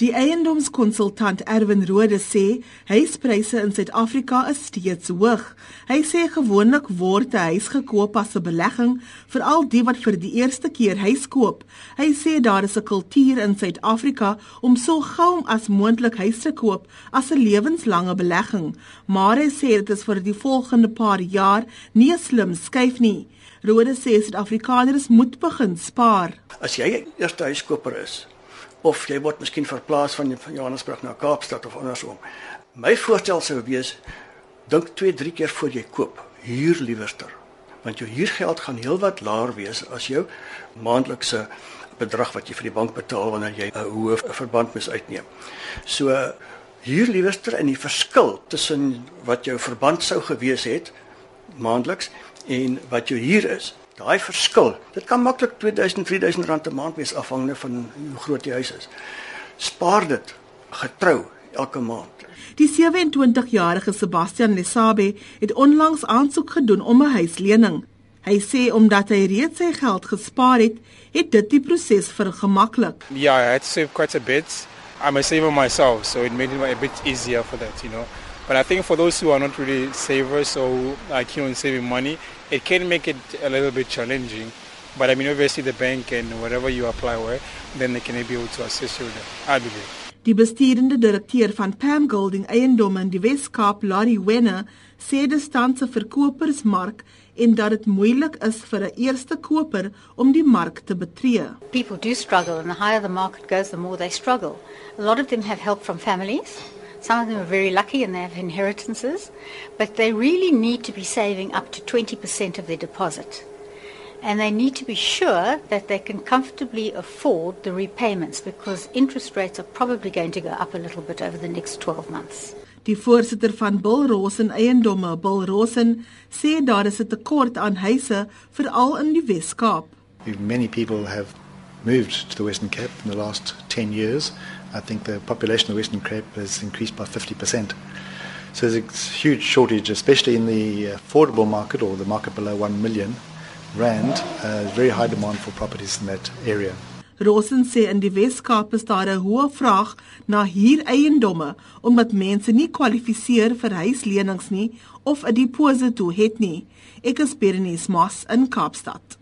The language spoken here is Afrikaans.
Die eiendomskonsultant Erwin Rode sê huispryse in Suid-Afrika is steeds hoog. Hy sê gewoonlik word 'n huis gekoop as 'n belegging, veral die wat vir die eerste keer huis koop. Hy sê daar is 'n kultuur in Suid-Afrika om so gou as moontlik huis te koop as 'n lewenslange belegging, maar hy sê dit is vir die volgende paar jaar nie slim skuif nie. Rode sê Suid-Afrikaners moet begin spaar. As jy 'n eerste huiskoper is, of jy word miskien verplaas van Johannesburg na Kaapstad of andersom. My voorstel sou wees dink 2, 3 keer voor jy koop. Huur liewerster. Want jou huurgeld gaan heelwat laer wees as jou maandelikse bedrag wat jy vir die bank betaal wanneer jy 'n hoë verband mis uitneem. So huur liewerster in die verskil tussen wat jou verband sou gewees het maandeliks en wat jou huur is Daai verskil, dit kan maklik 2000, 3000 rand 'n maand wees afhangende van hoe groot die huis is. Spaar dit getrou elke maand. Die 27-jarige Sebastian Lesabe het onlangs aansoek gedoen om 'n huislening. Hy sê omdat hy reeds sy geld gespaar het, het dit die proses vergemaklik. Yeah, I had to save quite a bit. I'm a saver myself, so it made it a bit easier for that, you know. But I think for those who are not really savers or are keen on saving money, it can make it a little bit challenging. But I mean, obviously, the bank and whatever you apply with, then they can be able to assist you with that, I believe. Die bestuurende direkteur van Pam Golding Eiendomme in die Wes-Kaap, Larry Wenner, sê die stand se verkopersmark en dat dit moeilik is vir 'n eerste koper om die mark te betree. People do struggle and the higher the market goes the more they struggle. A lot of them have help from families. Some of them are very lucky and they have inheritances, but they really need to be saving up to 20% of their deposit. And they need to be sure that they can comfortably afford the repayments because interest rates are probably going to go up a little bit over the next 12 months. Die voorsitter van Bill Rosen Eiendomme, Bill Rosen, sê daar is 'n tekort aan huise veral in die Wes-Kaap. Many people have moved to the Western Cape in the last 10 years. I think the population of Western Cape has increased by 50%. So there's a huge shortage, especially in the affordable market or the market below 1 million rand. Uh, very high demand for properties in that area. Rosen sê in die Wes-Kaap is daar 'n hoë vraag na huureiendomme omdat mense nie kwalifiseer vir huislenings nie of 'n deposito het nie. Ek is Berenice Moss in Kaapstad.